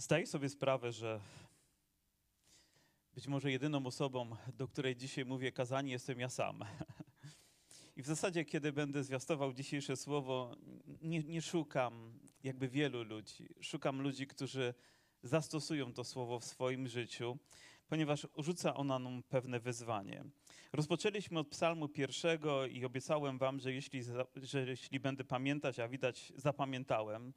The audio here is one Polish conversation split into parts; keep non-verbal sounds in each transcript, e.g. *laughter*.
Zdaję sobie sprawę, że być może jedyną osobą, do której dzisiaj mówię kazanie, jestem ja sam. *laughs* I w zasadzie, kiedy będę zwiastował dzisiejsze słowo, nie, nie szukam jakby wielu ludzi. Szukam ludzi, którzy zastosują to słowo w swoim życiu, ponieważ rzuca ona nam pewne wyzwanie. Rozpoczęliśmy od psalmu pierwszego i obiecałem wam, że jeśli, że jeśli będę pamiętać, a widać zapamiętałem,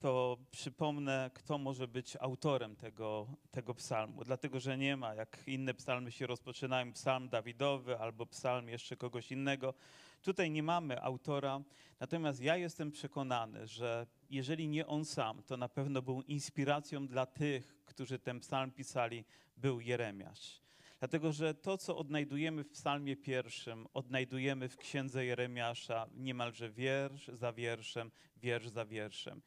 to przypomnę, kto może być autorem tego, tego psalmu. Dlatego, że nie ma, jak inne psalmy się rozpoczynają, psalm Dawidowy albo psalm jeszcze kogoś innego. Tutaj nie mamy autora, natomiast ja jestem przekonany, że jeżeli nie on sam, to na pewno był inspiracją dla tych, którzy ten psalm pisali, był Jeremiasz. Dlatego, że to, co odnajdujemy w psalmie pierwszym, odnajdujemy w księdze Jeremiasza niemalże wiersz za wierszem, wiersz za wierszem.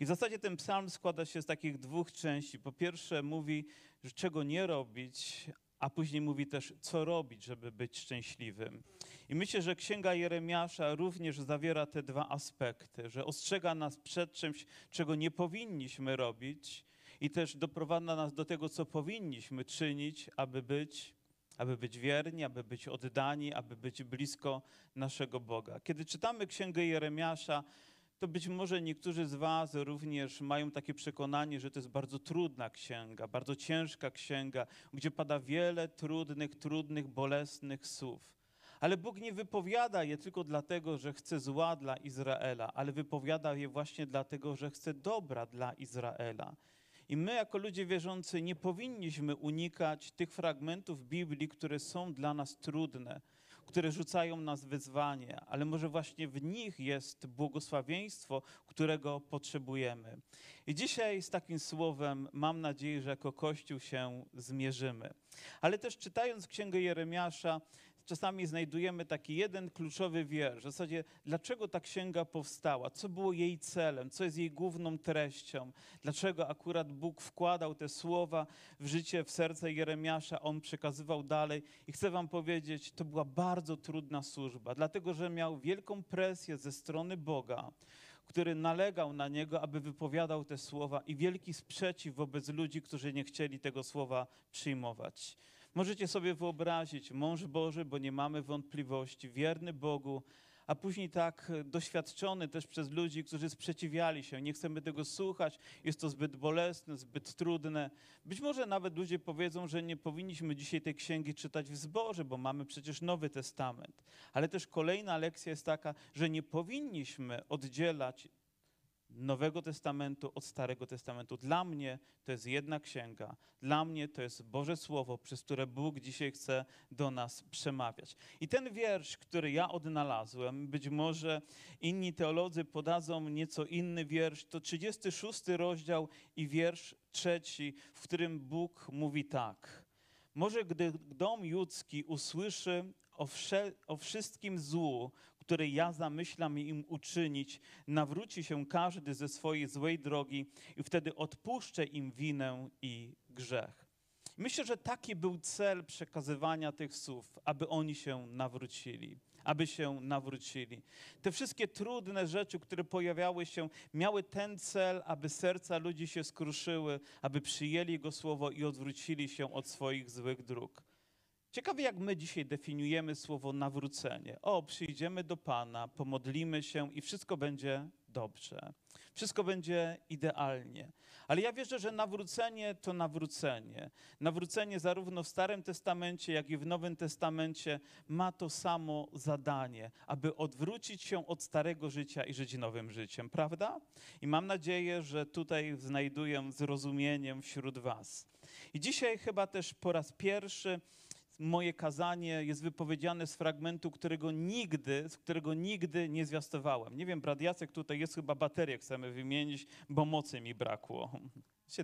I w zasadzie ten psalm składa się z takich dwóch części. Po pierwsze mówi, że czego nie robić, a później mówi też, co robić, żeby być szczęśliwym. I myślę, że Księga Jeremiasza również zawiera te dwa aspekty, że ostrzega nas przed czymś, czego nie powinniśmy robić i też doprowadza nas do tego, co powinniśmy czynić, aby być, aby być wierni, aby być oddani, aby być blisko naszego Boga. Kiedy czytamy Księgę Jeremiasza, to być może niektórzy z Was również mają takie przekonanie, że to jest bardzo trudna księga, bardzo ciężka księga, gdzie pada wiele trudnych, trudnych, bolesnych słów. Ale Bóg nie wypowiada je tylko dlatego, że chce zła dla Izraela, ale wypowiada je właśnie dlatego, że chce dobra dla Izraela. I my, jako ludzie wierzący, nie powinniśmy unikać tych fragmentów Biblii, które są dla nas trudne, które rzucają nas wyzwanie, ale może właśnie w nich jest błogosławieństwo, którego potrzebujemy. I dzisiaj z takim słowem mam nadzieję, że jako Kościół się zmierzymy. Ale też czytając Księgę Jeremiasza, czasami znajdujemy taki jeden kluczowy wiersz. W zasadzie, dlaczego ta księga powstała? Co było jej celem? Co jest jej główną treścią? Dlaczego akurat Bóg wkładał te słowa w życie, w serce Jeremiasza? On przekazywał dalej. I chcę wam powiedzieć, to była bardzo trudna służba, dlatego że miał wielką presję ze strony Boga, który nalegał na niego, aby wypowiadał te słowa i wielki sprzeciw wobec ludzi, którzy nie chcieli tego słowa przyjmować. Możecie sobie wyobrazić, mąż Boży, bo nie mamy wątpliwości, wierny Bogu, a później tak doświadczony też przez ludzi, którzy sprzeciwiali się. Nie chcemy tego słuchać, jest to zbyt bolesne, zbyt trudne. Być może nawet ludzie powiedzą, że nie powinniśmy dzisiaj tej księgi czytać w zborze, bo mamy przecież Nowy Testament. Ale też kolejna lekcja jest taka, że nie powinniśmy oddzielać Nowego Testamentu od Starego Testamentu. Dla mnie to jest jedna księga. Dla mnie to jest Boże Słowo, przez które Bóg dzisiaj chce do nas przemawiać. I ten wiersz, który ja odnalazłem, być może inni teolodzy podadzą nieco inny wiersz, to 36 rozdział i wiersz trzeci, w którym Bóg mówi tak. Może gdy dom judzki usłyszy o, o wszystkim złu, które ja zamyślam im uczynić, nawróci się każdy ze swojej złej drogi i wtedy odpuszczę im winę i grzech. Myślę, że taki był cel przekazywania tych słów, aby oni się nawrócili, aby się nawrócili. Te wszystkie trudne rzeczy, które pojawiały się, miały ten cel, aby serca ludzi się skruszyły, aby przyjęli Jego słowo i odwrócili się od swoich złych dróg. Ciekawe, jak my dzisiaj definiujemy słowo nawrócenie. O, przyjdziemy do Pana, pomodlimy się i wszystko będzie dobrze. Wszystko będzie idealnie. Ale ja wierzę, że nawrócenie to nawrócenie. Nawrócenie zarówno w Starym Testamencie, jak i w Nowym Testamencie ma to samo zadanie, aby odwrócić się od starego życia i żyć nowym życiem, prawda? I mam nadzieję, że tutaj znajduję zrozumieniem wśród Was. I dzisiaj chyba też po raz pierwszy moje kazanie jest wypowiedziane z fragmentu, którego nigdy, z którego nigdy nie zwiastowałem. Nie wiem, brat Jacek tutaj jest chyba baterię chcemy wymienić, bo mocy mi brakło.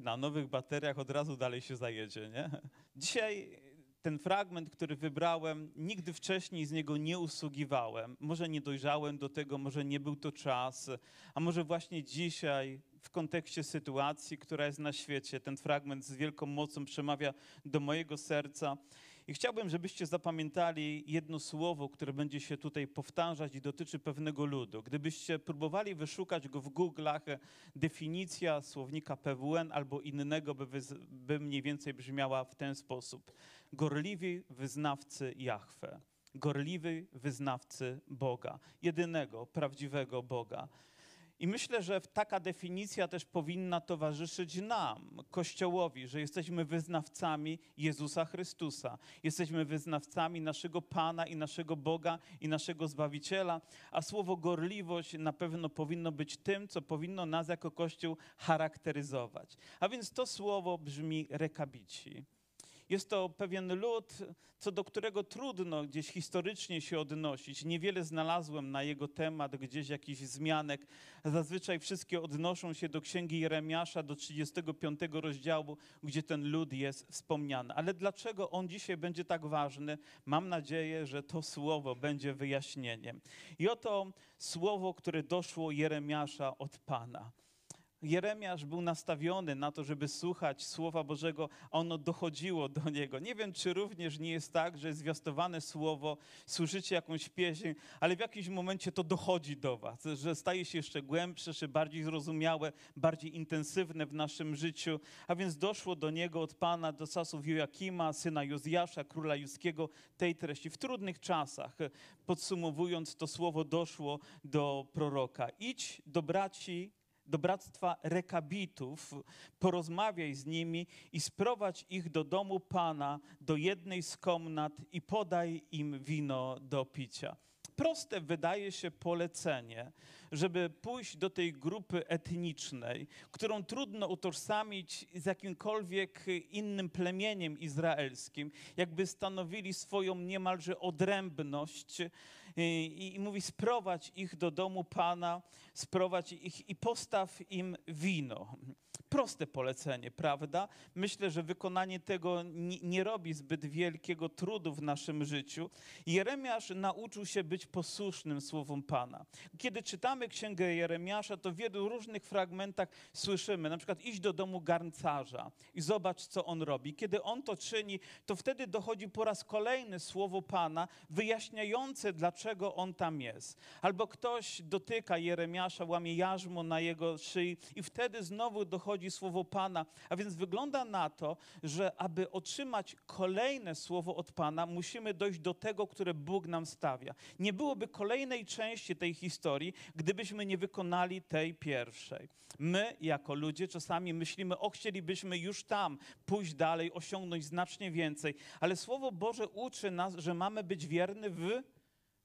Na nowych bateriach od razu dalej się zajedzie, nie? Dzisiaj ten fragment, który wybrałem, nigdy wcześniej z niego nie usługiwałem. Może nie dojrzałem do tego, może nie był to czas, a może właśnie dzisiaj w kontekście sytuacji, która jest na świecie, ten fragment z wielką mocą przemawia do mojego serca. I chciałbym, żebyście zapamiętali jedno słowo, które będzie się tutaj powtarzać i dotyczy pewnego ludu. Gdybyście próbowali wyszukać go w Google'ach, definicja słownika PWN albo innego by, by mniej więcej brzmiała w ten sposób. Gorliwi wyznawcy Jahwe. Gorliwy wyznawcy Boga, jedynego, prawdziwego Boga. I myślę, że taka definicja też powinna towarzyszyć nam, Kościołowi, że jesteśmy wyznawcami Jezusa Chrystusa. Jesteśmy wyznawcami naszego Pana i naszego Boga i naszego Zbawiciela, a słowo gorliwość na pewno powinno być tym, co powinno nas jako Kościół charakteryzować. A więc to słowo brzmi rekabici. Jest to pewien lud, co do którego trudno gdzieś historycznie się odnosić. Niewiele znalazłem na jego temat, gdzieś jakichś zmianek. Zazwyczaj wszystkie odnoszą się do księgi Jeremiasza, do 35 rozdziału, gdzie ten lud jest wspomniany. Ale dlaczego on dzisiaj będzie tak ważny? Mam nadzieję, że to słowo będzie wyjaśnieniem. I oto słowo, które doszło Jeremiasza od Pana. Jeremiasz był nastawiony na to, żeby słuchać Słowa Bożego, a ono dochodziło do niego. Nie wiem, czy również nie jest tak, że zwiastowane Słowo, słyszycie jakąś pieśń, ale w jakimś momencie to dochodzi do was, że staje się jeszcze głębsze, czy bardziej zrozumiałe, bardziej intensywne w naszym życiu. A więc doszło do niego od Pana, do czasów Joakima, syna Jozjasza, króla judzkiego, tej treści. W trudnych czasach, podsumowując, to Słowo doszło do proroka. Idź do braci do bractwa rekabitów, porozmawiaj z nimi i sprowadź ich do domu Pana, do jednej z komnat i podaj im wino do picia. Proste wydaje się polecenie, żeby pójść do tej grupy etnicznej, którą trudno utożsamić z jakimkolwiek innym plemieniem izraelskim, jakby stanowili swoją niemalże odrębność i, i mówi: sprowadź ich do domu Pana, sprowadź ich i postaw im wino. Proste polecenie, prawda? Myślę, że wykonanie tego nie, nie robi zbyt wielkiego trudu w naszym życiu. Jeremiasz nauczył się być posłusznym słowom Pana. Kiedy czytamy księgę Jeremiasza, to w wielu różnych fragmentach słyszymy, na przykład iść do domu garncarza i zobacz, co on robi. Kiedy on to czyni, to wtedy dochodzi po raz kolejny słowo Pana, wyjaśniające, dlaczego on tam jest. Albo ktoś dotyka Jeremiasza, łamie jarzmo na jego szyi i wtedy znowu dochodzi słowo Pana. A więc wygląda na to, że aby otrzymać kolejne słowo od Pana, musimy dojść do tego, które Bóg nam stawia. Nie byłoby kolejnej części tej historii, gdybyśmy nie wykonali tej pierwszej. My, jako ludzie, czasami myślimy, o, chcielibyśmy już tam pójść dalej, osiągnąć znacznie więcej, ale Słowo Boże uczy nas, że mamy być wierny w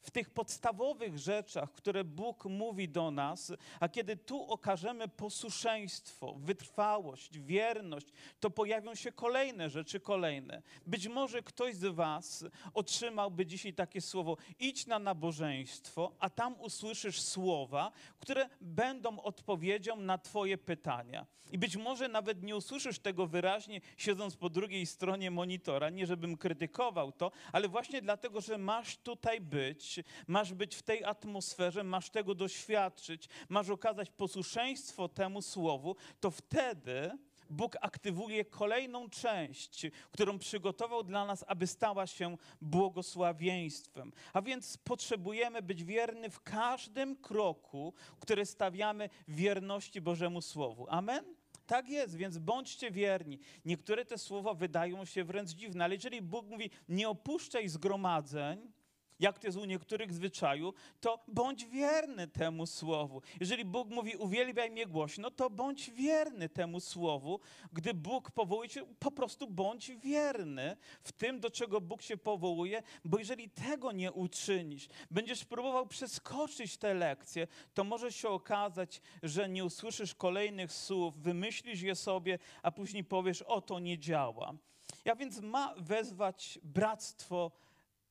w tych podstawowych rzeczach, które Bóg mówi do nas, a kiedy tu okażemy posłuszeństwo, wytrwałość, wierność, to pojawią się kolejne rzeczy, kolejne. Być może ktoś z Was otrzymałby dzisiaj takie słowo: idź na nabożeństwo, a tam usłyszysz słowa, które będą odpowiedzią na Twoje pytania. I być może nawet nie usłyszysz tego wyraźnie, siedząc po drugiej stronie monitora, nie żebym krytykował to, ale właśnie dlatego, że masz tutaj być masz być w tej atmosferze, masz tego doświadczyć, masz okazać posłuszeństwo temu słowu, to wtedy Bóg aktywuje kolejną część, którą przygotował dla nas, aby stała się błogosławieństwem. A więc potrzebujemy być wierny w każdym kroku, który stawiamy wierności Bożemu Słowu. Amen? Tak jest, więc bądźcie wierni. Niektóre te słowa wydają się wręcz dziwne, ale jeżeli Bóg mówi, nie opuszczaj zgromadzeń, jak to jest u niektórych zwyczaju, to bądź wierny temu słowu. Jeżeli Bóg mówi, uwielbiaj mnie głośno, to bądź wierny temu słowu. Gdy Bóg powołuje cię, po prostu bądź wierny w tym, do czego Bóg się powołuje, bo jeżeli tego nie uczynisz, będziesz próbował przeskoczyć te lekcje, to może się okazać, że nie usłyszysz kolejnych słów, wymyślisz je sobie, a później powiesz, o to nie działa. Ja więc ma wezwać bractwo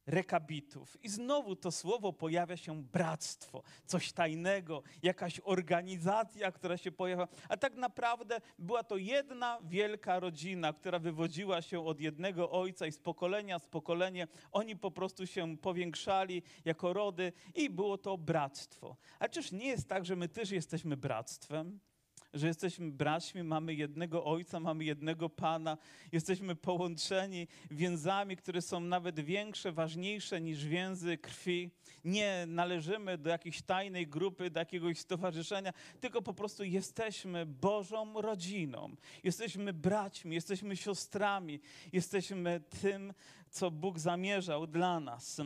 rekabitów. I znowu to słowo pojawia się bractwo, coś tajnego, jakaś organizacja, która się pojawia. A tak naprawdę była to jedna wielka rodzina, która wywodziła się od jednego ojca i z pokolenia z pokolenie oni po prostu się powiększali jako rody i było to bractwo. A czyż nie jest tak, że my też jesteśmy bractwem? Że jesteśmy braćmi, mamy jednego Ojca, mamy jednego Pana, jesteśmy połączeni więzami, które są nawet większe, ważniejsze niż więzy krwi. Nie należymy do jakiejś tajnej grupy, do jakiegoś stowarzyszenia, tylko po prostu jesteśmy Bożą rodziną. Jesteśmy braćmi, jesteśmy siostrami, jesteśmy tym, co Bóg zamierzał dla nas.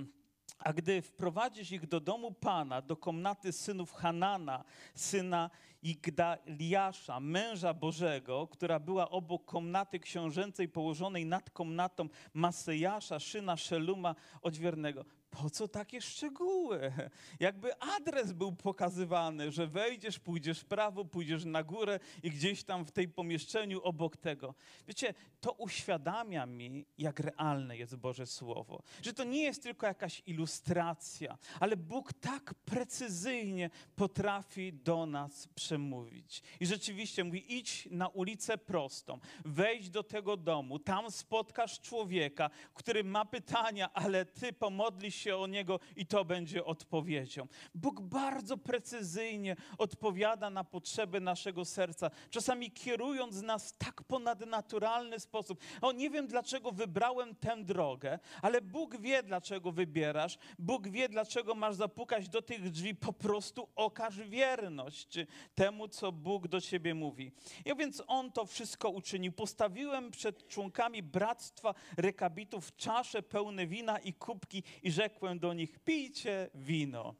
A gdy wprowadzisz ich do domu Pana, do komnaty synów Hanana, syna Igdaliasza, męża Bożego, która była obok komnaty książęcej położonej nad komnatą Masejasza, syna Szeluma odźwiernego, po co takie szczegóły? Jakby adres był pokazywany, że wejdziesz, pójdziesz w prawo, pójdziesz na górę i gdzieś tam w tej pomieszczeniu obok tego. Wiecie, to uświadamia mi, jak realne jest Boże Słowo. Że to nie jest tylko jakaś ilustracja, ale Bóg tak precyzyjnie potrafi do nas przemówić. I rzeczywiście mówi, idź na ulicę prostą, wejdź do tego domu, tam spotkasz człowieka, który ma pytania, ale ty pomodlisz się o niego i to będzie odpowiedzią. Bóg bardzo precyzyjnie odpowiada na potrzeby naszego serca, czasami kierując nas w tak ponadnaturalny sposób. O, nie wiem dlaczego wybrałem tę drogę, ale Bóg wie dlaczego wybierasz. Bóg wie dlaczego masz zapukać do tych drzwi. Po prostu okaż wierność temu, co Bóg do ciebie mówi. I więc On to wszystko uczynił. Postawiłem przed członkami bractwa rekabitów czasze pełne wina i kubki i rzekł, rzekłem do nich: pijcie wino.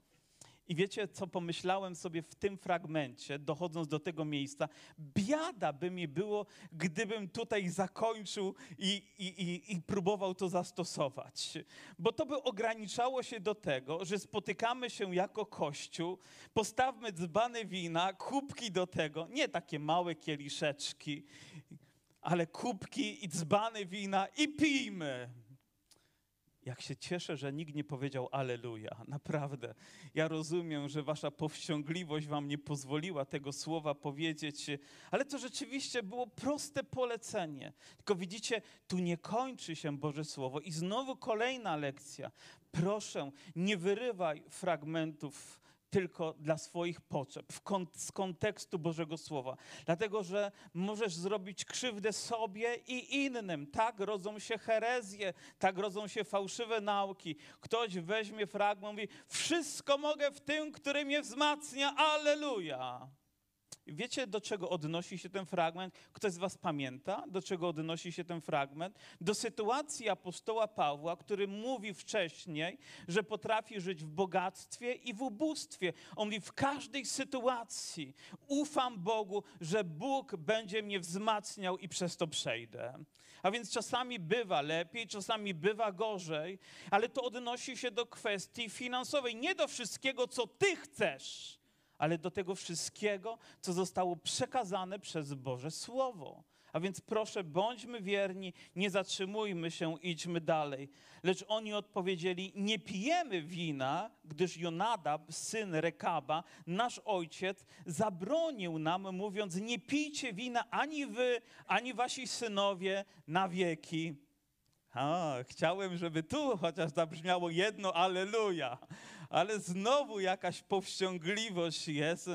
I wiecie, co pomyślałem sobie w tym fragmencie, dochodząc do tego miejsca? Biada by mi było, gdybym tutaj zakończył i, i, i, i, próbował to zastosować. Bo to by ograniczało się do tego, że spotykamy się jako Kościół, postawmy dzbane wina, kubki do tego, nie takie małe kieliszeczki, ale kubki i dzbane wina i pijmy jak się cieszę, że nikt nie powiedział Aleluja. *laughs* Naprawdę. Ja rozumiem, że wasza powściągliwość wam nie pozwoliła tego słowa powiedzieć, ale to rzeczywiście było proste polecenie. Tylko widzicie, tu nie kończy się Boże Słowo. I znowu kolejna lekcja. Proszę, nie wyrywaj fragmentów tylko dla swoich potrzeb, z kontekstu Bożego Słowa. Dlatego, że możesz zrobić krzywdę sobie i innym. Tak rodzą się herezje, tak rodzą się fałszywe nauki. Ktoś weźmie fragment i mówi, wszystko mogę w tym, który mnie wzmacnia, aleluja. Wiecie, do czego odnosi się ten fragment? Ktoś z Was pamięta, do czego odnosi się ten fragment? Do sytuacji apostoła Pawła, który mówi wcześniej, że potrafi żyć w bogactwie i w ubóstwie. On mówi, w każdej sytuacji ufam Bogu, że Bóg będzie mnie wzmacniał i przez to przejdę. A więc czasami bywa lepiej, czasami bywa gorzej, ale to odnosi się do kwestii finansowej, nie do wszystkiego, co Ty chcesz ale do tego wszystkiego, co zostało przekazane przez Boże Słowo. A więc proszę, bądźmy wierni, nie zatrzymujmy się, idźmy dalej. Lecz oni odpowiedzieli: Nie pijemy wina, gdyż Jonadab, syn Rekaba, nasz ojciec, zabronił nam, mówiąc: Nie pijcie wina ani wy, ani wasi synowie na wieki. A, chciałem, żeby tu chociaż zabrzmiało jedno Aleluja ale znowu jakaś powściągliwość jest,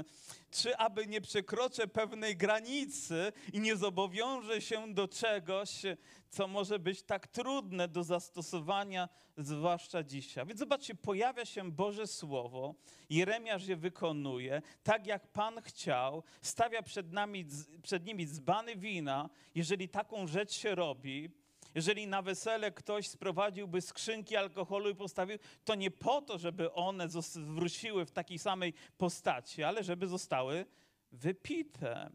czy aby nie przekroczę pewnej granicy i nie zobowiążę się do czegoś, co może być tak trudne do zastosowania, zwłaszcza dzisiaj. Więc zobaczcie, pojawia się Boże Słowo, Jeremiasz je wykonuje, tak jak Pan chciał, stawia przed, nami, przed nimi dzbany wina, jeżeli taką rzecz się robi, jeżeli na wesele ktoś sprowadziłby skrzynki alkoholu i postawił, to nie po to, żeby one wróciły w takiej samej postaci, ale żeby zostały wypite.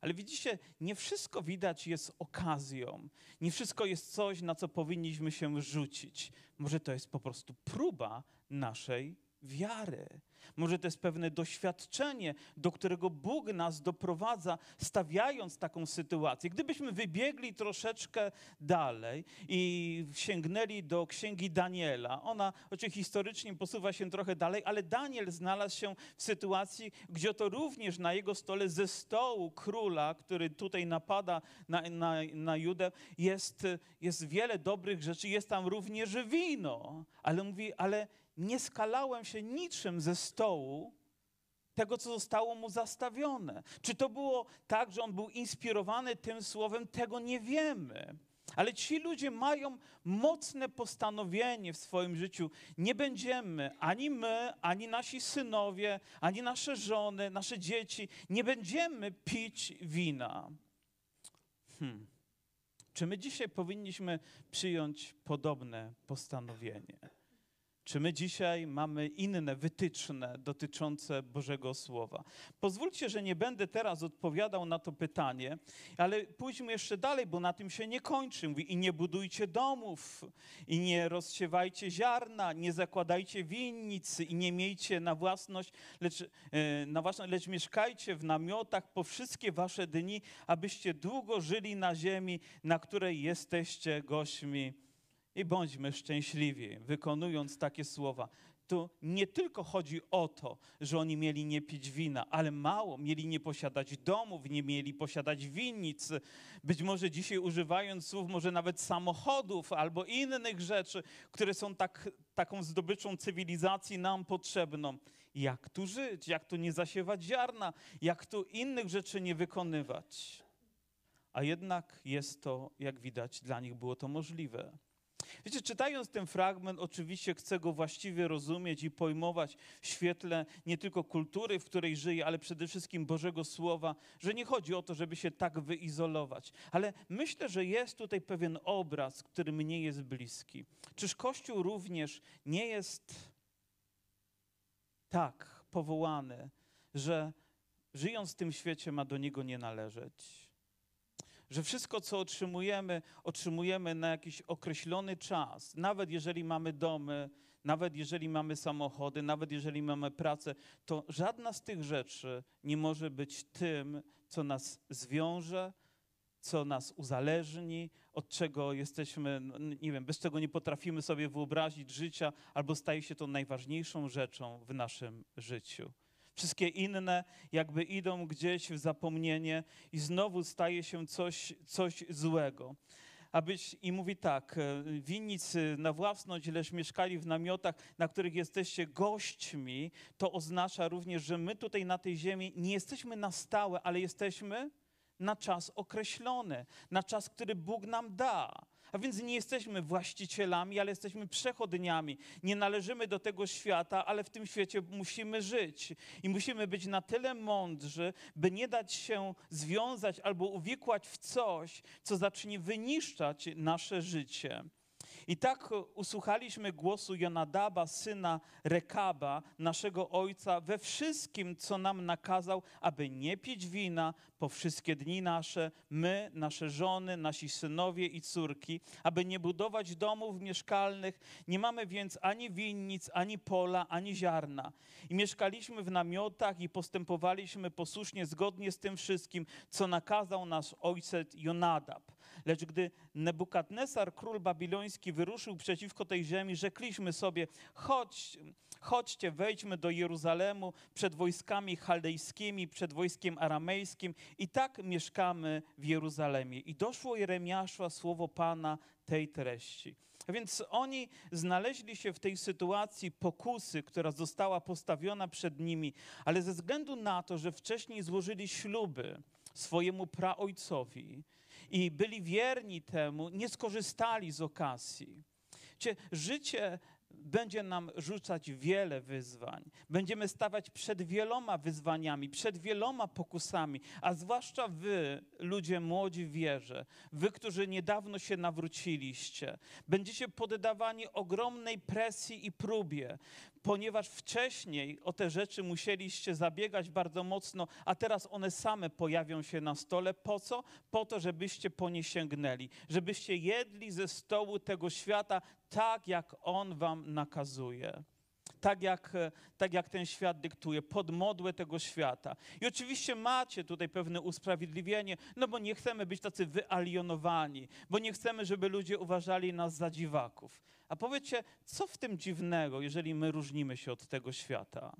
Ale widzicie, nie wszystko widać jest okazją. Nie wszystko jest coś, na co powinniśmy się rzucić. Może to jest po prostu próba naszej wiary. Może to jest pewne doświadczenie, do którego Bóg nas doprowadza, stawiając taką sytuację. Gdybyśmy wybiegli troszeczkę dalej i sięgnęli do księgi Daniela, ona oczywiście historycznie posuwa się trochę dalej, ale Daniel znalazł się w sytuacji, gdzie to również na jego stole ze stołu króla, który tutaj napada na, na, na Judę, jest, jest wiele dobrych rzeczy, jest tam również wino. Ale mówi, ale nie skalałem się niczym ze stołu, tego, co zostało mu zastawione. Czy to było tak, że on był inspirowany tym słowem, tego nie wiemy. Ale ci ludzie mają mocne postanowienie w swoim życiu. Nie będziemy, ani my, ani nasi synowie, ani nasze żony, nasze dzieci, nie będziemy pić wina. Hmm. Czy my dzisiaj powinniśmy przyjąć podobne postanowienie? Czy my dzisiaj mamy inne wytyczne dotyczące Bożego Słowa? Pozwólcie, że nie będę teraz odpowiadał na to pytanie, ale pójdźmy jeszcze dalej, bo na tym się nie kończy. Mówi, i nie budujcie domów, i nie rozsiewajcie ziarna, nie zakładajcie winnic, i nie miejcie na własność, lecz, e, na własność, lecz mieszkajcie w namiotach po wszystkie wasze dni, abyście długo żyli na ziemi, na której jesteście gośćmi i bądźmy szczęśliwi, wykonując takie słowa. Tu nie tylko chodzi o to, że oni mieli nie pić wina, ale mało, mieli nie posiadać domów, nie mieli posiadać winnic. Być może dzisiaj używając słów, może nawet samochodów albo innych rzeczy, które są tak, taką zdobyczą cywilizacji nam potrzebną. Jak tu żyć, jak tu nie zasiewać ziarna, jak tu innych rzeczy nie wykonywać. A jednak jest to, jak widać, dla nich było to możliwe. Wiecie, czytając ten fragment, oczywiście chcę go właściwie rozumieć i pojmować w świetle nie tylko kultury, w której żyję, ale przede wszystkim Bożego Słowa, że nie chodzi o to, żeby się tak wyizolować. Ale myślę, że jest tutaj pewien obraz, który mnie jest bliski. Czyż Kościół również nie jest tak powołany, że żyjąc w tym świecie ma do niego nie należeć? Że wszystko, co otrzymujemy, otrzymujemy na jakiś określony czas. Nawet jeżeli mamy domy, nawet jeżeli mamy samochody, nawet jeżeli mamy pracę, to żadna z tych rzeczy nie może być tym, co nas zwiąże, co nas uzależni, od czego jesteśmy, no, nie wiem, bez czego nie potrafimy sobie wyobrazić życia, albo staje się to najważniejszą rzeczą w naszym życiu. Wszystkie inne jakby idą gdzieś w zapomnienie i znowu staje się coś, coś złego. Abyś, I mówi tak, e, winnicy na własność, lecz mieszkali w namiotach, na których jesteście gośćmi, to oznacza również, że my tutaj na tej ziemi nie jesteśmy na stałe, ale jesteśmy na czas określony, na czas, który Bóg nam da. A więc nie jesteśmy właścicielami, ale jesteśmy przechodniami. Nie należymy do tego świata, ale w tym świecie musimy żyć. I musimy być na tyle mądrzy, by nie dać się związać albo uwikłać w coś, co zacznie wyniszczać nasze życie. I tak usłuchaliśmy głosu Jonadaba, syna Rekaba, naszego ojca, we wszystkim, co nam nakazał, aby nie pić wina po wszystkie dni nasze, my, nasze żony, nasi synowie i córki, aby nie budować domów mieszkalnych. Nie mamy więc ani winnic, ani pola, ani ziarna. I mieszkaliśmy w namiotach i postępowaliśmy posłusznie zgodnie z tym wszystkim, co nakazał nasz ojciec Jonadab. Lecz gdy Nebukadnesar, król babiloński, wyruszył przeciwko tej ziemi, rzekliśmy sobie, chodź, chodźcie, wejdźmy do Jeruzalemu przed wojskami chaldejskimi, przed wojskiem aramejskim i tak mieszkamy w Jeruzalemie. I doszło Jeremiasza słowo Pana tej treści. A więc oni znaleźli się w tej sytuacji pokusy, która została postawiona przed nimi, ale ze względu na to, że wcześniej złożyli śluby swojemu praojcowi, i byli wierni temu, nie skorzystali z okazji. Cie, życie będzie nam rzucać wiele wyzwań. Będziemy stawać przed wieloma wyzwaniami, przed wieloma pokusami, a zwłaszcza wy, ludzie młodzi wierze, wy, którzy niedawno się nawróciliście, będziecie poddawani ogromnej presji i próbie, ponieważ wcześniej o te rzeczy musieliście zabiegać bardzo mocno, a teraz one same pojawią się na stole. Po co? Po to, żebyście po nie sięgnęli, żebyście jedli ze stołu tego świata tak, jak on wam nakazuje tak jak, tak jak ten świat dyktuje, pod modłę tego świata. I oczywiście macie tutaj pewne usprawiedliwienie, no bo nie chcemy być tacy wyalienowani, bo nie chcemy, żeby ludzie uważali nas za dziwaków. A powiedzcie, co w tym dziwnego, jeżeli my różnimy się od tego świata?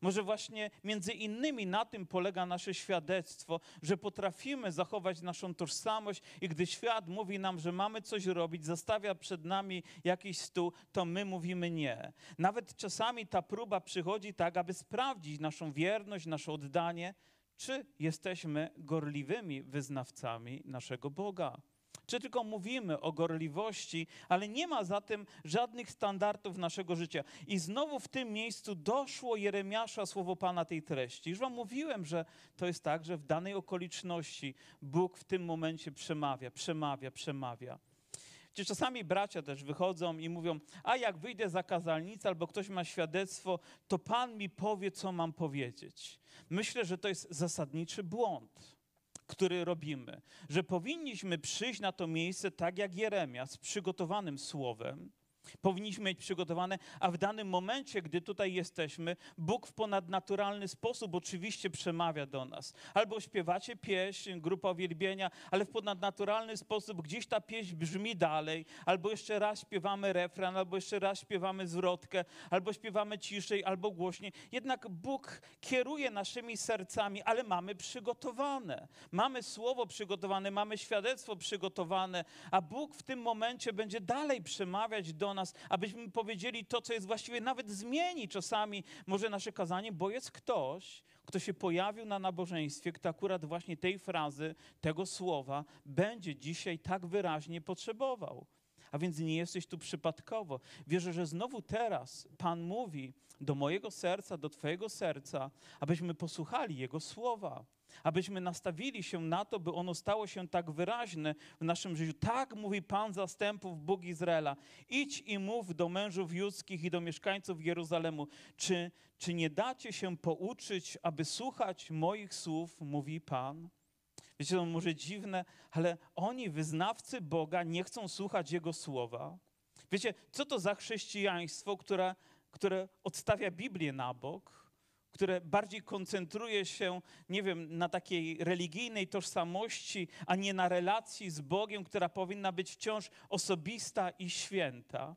Może właśnie między innymi na tym polega nasze świadectwo, że potrafimy zachować naszą tożsamość i gdy świat mówi nam, że mamy coś robić, zastawia przed nami jakiś stół, to my mówimy nie. Nawet czasami ta próba przychodzi tak, aby sprawdzić naszą wierność, nasze oddanie, czy jesteśmy gorliwymi wyznawcami naszego Boga. Czy tylko mówimy o gorliwości, ale nie ma za tym żadnych standardów naszego życia. I znowu w tym miejscu doszło Jeremiasza słowo Pana tej treści. Już wam mówiłem, że to jest tak, że w danej okoliczności Bóg w tym momencie przemawia, przemawia, przemawia. Gdzie czasami bracia też wychodzą i mówią, a jak wyjdę za kazalnicę albo ktoś ma świadectwo, to Pan mi powie, co mam powiedzieć. Myślę, że to jest zasadniczy błąd który robimy, że powinniśmy przyjść na to miejsce tak jak Jeremia, z przygotowanym słowem, Powinniśmy mieć przygotowane, a w danym momencie, gdy tutaj jesteśmy, Bóg w ponadnaturalny sposób oczywiście przemawia do nas. Albo śpiewacie pieśń, grupa uwielbienia, ale w ponadnaturalny sposób gdzieś ta pieśń brzmi dalej, albo jeszcze raz śpiewamy refren, albo jeszcze raz śpiewamy zwrotkę, albo śpiewamy ciszej, albo głośniej. Jednak Bóg kieruje naszymi sercami, ale mamy przygotowane. Mamy słowo przygotowane, mamy świadectwo przygotowane, a Bóg w tym momencie będzie dalej przemawiać do nas nas, abyśmy powiedzieli to, co jest właściwie, nawet zmieni czasami może nasze kazanie, bo jest ktoś, kto się pojawił na nabożeństwie, kto akurat właśnie tej frazy, tego słowa będzie dzisiaj tak wyraźnie potrzebował. A więc nie jesteś tu przypadkowo. Wierzę, że znowu teraz Pan mówi do mojego serca, do Twojego serca, abyśmy posłuchali Jego słowa abyśmy nastawili się na to, by ono stało się tak wyraźne w naszym życiu. Tak mówi Pan zastępów, Bóg Izraela. Idź i mów do mężów judzkich i do mieszkańców Jeruzalemu. Czy, czy nie dacie się pouczyć, aby słuchać moich słów, mówi Pan? Wiecie, to może dziwne, ale oni, wyznawcy Boga, nie chcą słuchać Jego słowa. Wiecie, co to za chrześcijaństwo, które, które odstawia Biblię na bok, które bardziej koncentruje się, nie wiem, na takiej religijnej tożsamości, a nie na relacji z Bogiem, która powinna być wciąż osobista i święta.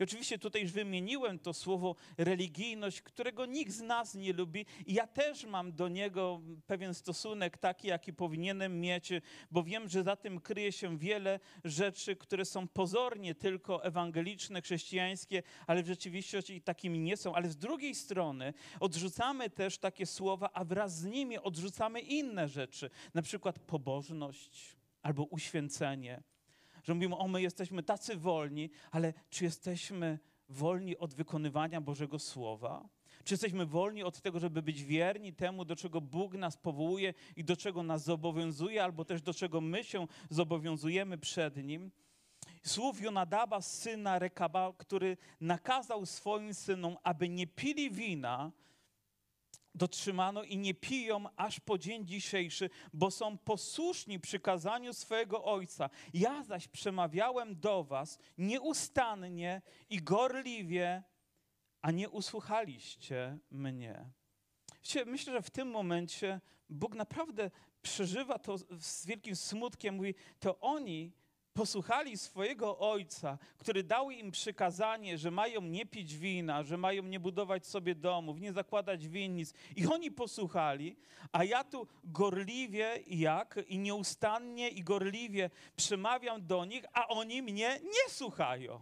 I oczywiście tutaj już wymieniłem to słowo religijność, którego nikt z nas nie lubi. I ja też mam do niego pewien stosunek taki, jaki powinienem mieć, bo wiem, że za tym kryje się wiele rzeczy, które są pozornie tylko ewangeliczne, chrześcijańskie, ale w rzeczywistości takimi nie są. Ale z drugiej strony odrzucamy też takie słowa, a wraz z nimi odrzucamy inne rzeczy, na przykład pobożność albo uświęcenie że mówimy, o my jesteśmy tacy wolni, ale czy jesteśmy wolni od wykonywania Bożego Słowa? Czy jesteśmy wolni od tego, żeby być wierni temu, do czego Bóg nas powołuje i do czego nas zobowiązuje, albo też do czego my się zobowiązujemy przed Nim? Słów Jonadaba, syna Rekaba, który nakazał swoim synom, aby nie pili wina, dotrzymano i nie piją aż po dzień dzisiejszy, bo są posłuszni przykazaniu swojego Ojca. Ja zaś przemawiałem do was nieustannie i gorliwie, a nie usłuchaliście mnie. Myślę, że w tym momencie Bóg naprawdę przeżywa to z wielkim smutkiem. Mówi, to oni posłuchali swojego ojca, który dał im przykazanie, że mają nie pić wina, że mają nie budować sobie domów, nie zakładać winnic. I oni posłuchali, a ja tu gorliwie jak i nieustannie i gorliwie przemawiam do nich, a oni mnie nie słuchają.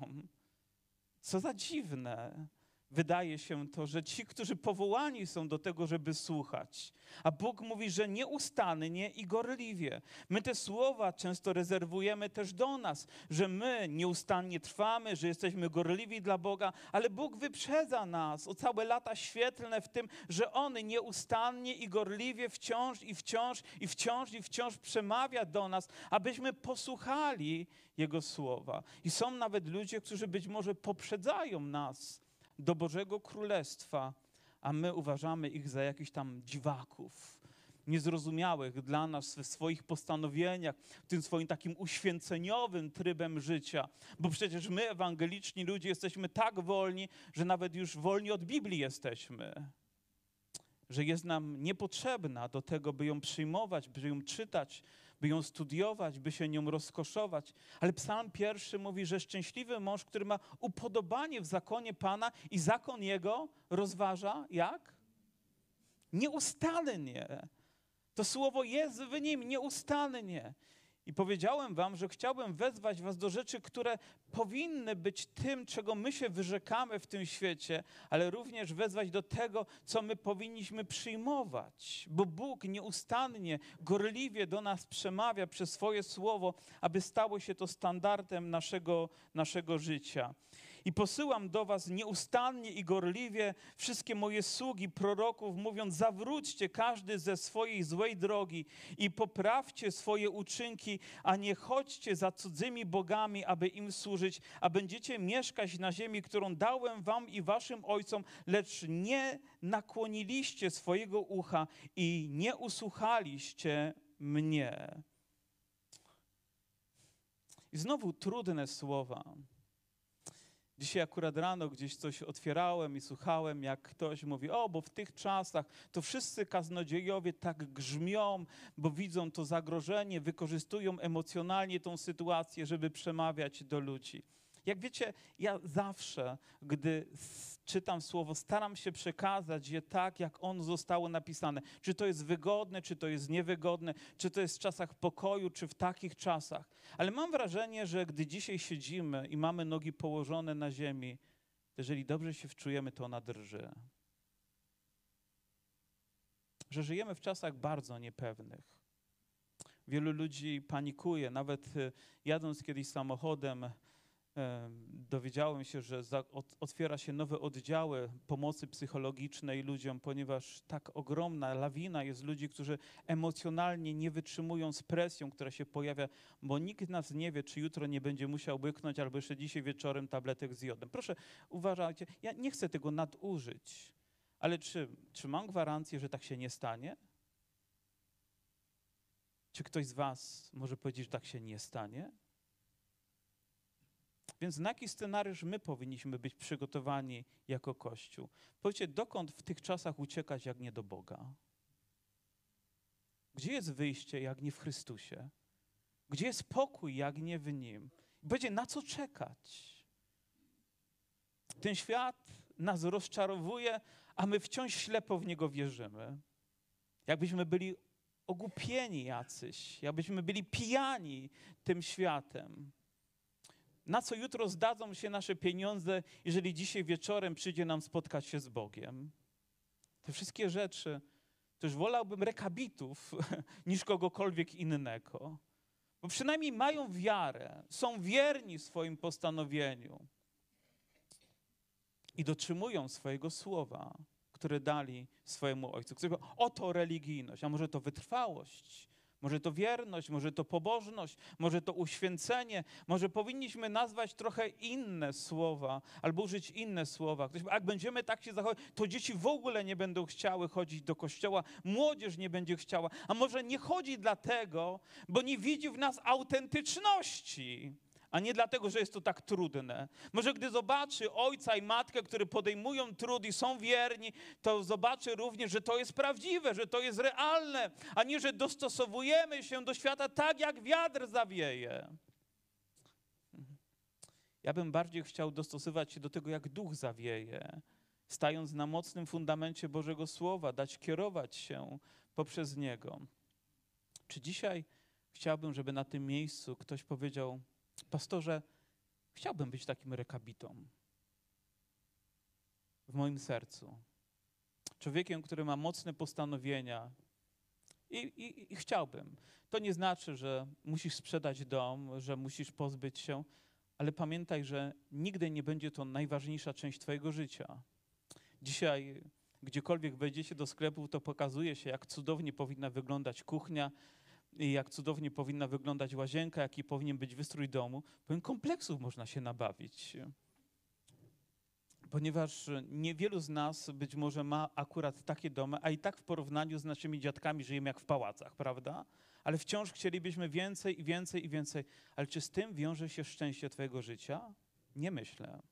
Co za dziwne wydaje się to, że ci, którzy powołani są do tego, żeby słuchać, a Bóg mówi, że nieustannie i gorliwie. My te słowa często rezerwujemy też do nas, że my nieustannie trwamy, że jesteśmy gorliwi dla Boga, ale Bóg wyprzedza nas o całe lata świetlne w tym, że On nieustannie i gorliwie wciąż i wciąż i wciąż i wciąż przemawia do nas, abyśmy posłuchali Jego słowa. I są nawet ludzie, którzy być może poprzedzają nas do Bożego Królestwa, a my uważamy ich za jakichś tam dziwaków, niezrozumiałych dla nas w swoich postanowieniach, tym swoim takim uświęceniowym trybem życia. Bo przecież my, ewangeliczni ludzie, jesteśmy tak wolni, że nawet już wolni od Biblii jesteśmy. Że jest nam niepotrzebna do tego, by ją przyjmować, by ją czytać, by ją studiować, by się nią rozkoszować. Ale psalm pierwszy mówi, że szczęśliwy mąż, który ma upodobanie w zakonie Pana i zakon jego rozważa jak? Nieustannie. To słowo jest w nim nieustannie. I powiedziałem wam, że chciałbym wezwać was do rzeczy, które powinny być tym, czego my się wyrzekamy w tym świecie, ale również wezwać do tego, co my powinniśmy przyjmować. Bo Bóg nieustannie, gorliwie do nas przemawia przez swoje słowo, aby stało się to standardem naszego, naszego życia. I posyłam do was nieustannie i gorliwie wszystkie moje sługi, proroków, mówiąc: zawróćcie każdy ze swojej złej drogi i poprawcie swoje uczynki, a nie chodźcie za cudzymi bogami, aby im służyć, a będziecie mieszkać na ziemi, którą dałem wam i waszym ojcom, lecz nie nakłoniliście swojego ucha i nie usłuchaliście mnie. I znowu trudne słowa. Dzisiaj akurat rano gdzieś coś otwierałem i słuchałem, jak ktoś mówi, o, bo w tych czasach to wszyscy kaznodziejowie tak grzmią, bo widzą to zagrożenie, wykorzystują emocjonalnie tą sytuację, żeby przemawiać do ludzi. Jak wiecie, ja zawsze, gdy czytam słowo, staram się przekazać je tak, jak on zostało napisane. Czy to jest wygodne, czy to jest niewygodne, czy to jest w czasach pokoju, czy w takich czasach. Ale mam wrażenie, że gdy dzisiaj siedzimy i mamy nogi położone na ziemi, jeżeli dobrze się wczujemy, to ona drży. Że żyjemy w czasach bardzo niepewnych. Wielu ludzi panikuje, nawet y, jadąc kiedyś samochodem, dowiedziałem się, że otwiera się nowe oddziały pomocy psychologicznej ludziom, ponieważ tak ogromna lawina jest ludzi, którzy emocjonalnie nie wytrzymują z presją, która się pojawia, bo nikt nas nie wie, czy jutro nie będzie musiał byknąć, albo jeszcze dzisiaj wieczorem tabletek z jodem. Proszę, uważajcie, ja nie chcę tego nadużyć, ale czy, czy mam gwarancję, że tak się nie stanie? Czy ktoś z Was może powiedzieć, że tak się nie stanie? Więc na jaki scenariusz my powinniśmy być przygotowani jako Kościół? Powiedzcie, dokąd w tych czasach uciekać, jak nie do Boga? Gdzie jest wyjście, jak nie w Chrystusie? Gdzie jest pokój, jak nie w Nim? Będzie na co czekać? Ten świat nas rozczarowuje, a my wciąż ślepo w niego wierzymy. Jakbyśmy byli ogłupieni jacyś, jakbyśmy byli pijani tym światem. Na co jutro zdadzą się nasze pieniądze, jeżeli dzisiaj wieczorem przyjdzie nam spotkać się z Bogiem? Te wszystkie rzeczy, to już wolałbym rekabitów *laughs* niż kogokolwiek innego. Bo przynajmniej mają wiarę, są wierni swoim postanowieniu i dotrzymują swojego słowa, które dali swojemu ojcu. Oto religijność, a może to wytrwałość, może to wierność, może to pobożność, może to uświęcenie, może powinniśmy nazwać trochę inne słowa albo użyć inne słowa. Ktoś, jak będziemy tak się zachowywać, to dzieci w ogóle nie będą chciały chodzić do kościoła, młodzież nie będzie chciała, a może nie chodzi dlatego, bo nie widzi w nas autentyczności a nie dlatego, że jest to tak trudne. Może gdy zobaczy ojca i matkę, którzy podejmują trud i są wierni, to zobaczy również, że to jest prawdziwe, że to jest realne, a nie, że dostosowujemy się do świata tak, jak wiatr zawieje. Ja bym bardziej chciał dostosować się do tego, jak duch zawieje, stając na mocnym fundamencie Bożego Słowa, dać kierować się poprzez niego. Czy dzisiaj chciałbym, żeby na tym miejscu ktoś powiedział, Pastorze, chciałbym być takim rekabitą w moim sercu. Człowiekiem, który ma mocne postanowienia. I, i, I, chciałbym. To nie znaczy, że musisz sprzedać dom, że musisz pozbyć się, ale pamiętaj, że nigdy nie będzie to najważniejsza część Twojego życia. Dzisiaj, gdziekolwiek wejdziecie do sklepu, to pokazuje się, jak cudownie powinna wyglądać kuchnia, jak cudownie powinna wyglądać łazienka, jaki powinien być wystrój domu, powiem, kompleksów można się nabawić. Ponieważ niewielu z nas być może ma akurat takie domy, a i tak w porównaniu z naszymi dziadkami żyjemy jak w pałacach, prawda? Ale wciąż chcielibyśmy więcej i więcej i więcej. Ale czy z tym wiąże się szczęście Twojego życia? Nie myślę.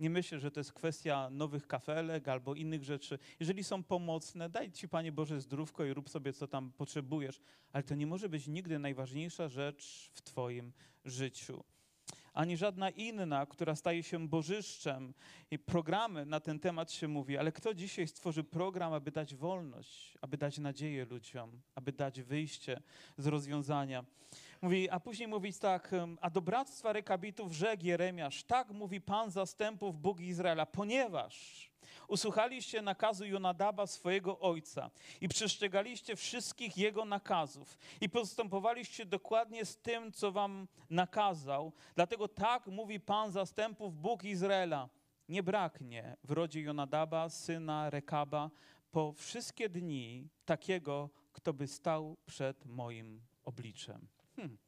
Nie myślę, że to jest kwestia nowych kafelek albo innych rzeczy. Jeżeli są pomocne, daj Ci, Panie Boże, zdrówko i rób sobie, co tam potrzebujesz, ale to nie może być nigdy najważniejsza rzecz w Twoim życiu. ani żadna inna, która staje się bożyszczem. I programy na ten temat się mówi, ale kto dzisiaj stworzy program, aby dać wolność, aby dać nadzieję ludziom, aby dać wyjście z rozwiązania? Mówi, a później mówić tak, a do bractwa rekabitów rzekł Jeremiasz, tak mówi Pan zastępów, Bóg Izraela, ponieważ usłuchaliście nakazu Jonadaba, swojego ojca, i przestrzegaliście wszystkich jego nakazów, i postępowaliście dokładnie z tym, co wam nakazał. Dlatego tak mówi Pan zastępów, Bóg Izraela. Nie braknie w rodzie Jonadaba, syna Rekaba, po wszystkie dni takiego, kto by stał przed moim obliczem. Hmm.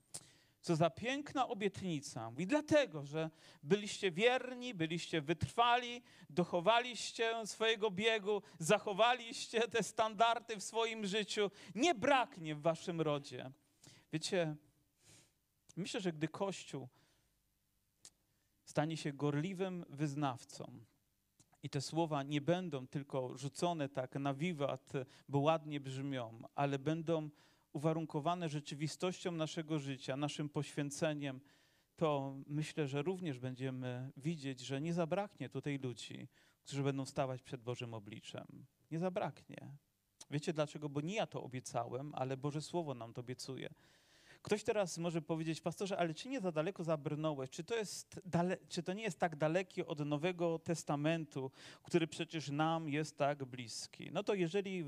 Co za piękna obietnica. I dlatego, że byliście wierni, byliście wytrwali, dochowaliście swojego biegu, zachowaliście te standardy w swoim życiu, nie braknie w waszym rodzie. Wiecie, myślę, że gdy Kościół stanie się gorliwym wyznawcą, i te słowa nie będą tylko rzucone tak na wiwat, bo ładnie brzmią, ale będą uwarunkowane rzeczywistością naszego życia, naszym poświęceniem, to myślę, że również będziemy widzieć, że nie zabraknie tutaj ludzi, którzy będą stawać przed Bożym obliczem. Nie zabraknie. Wiecie dlaczego? Bo nie ja to obiecałem, ale Boże Słowo nam to obiecuje. Ktoś teraz może powiedzieć, pastorze, ale czy nie za daleko zabrnąłeś? Czy to, jest dale, czy to nie jest tak dalekie od Nowego Testamentu, który przecież nam jest tak bliski? No to jeżeli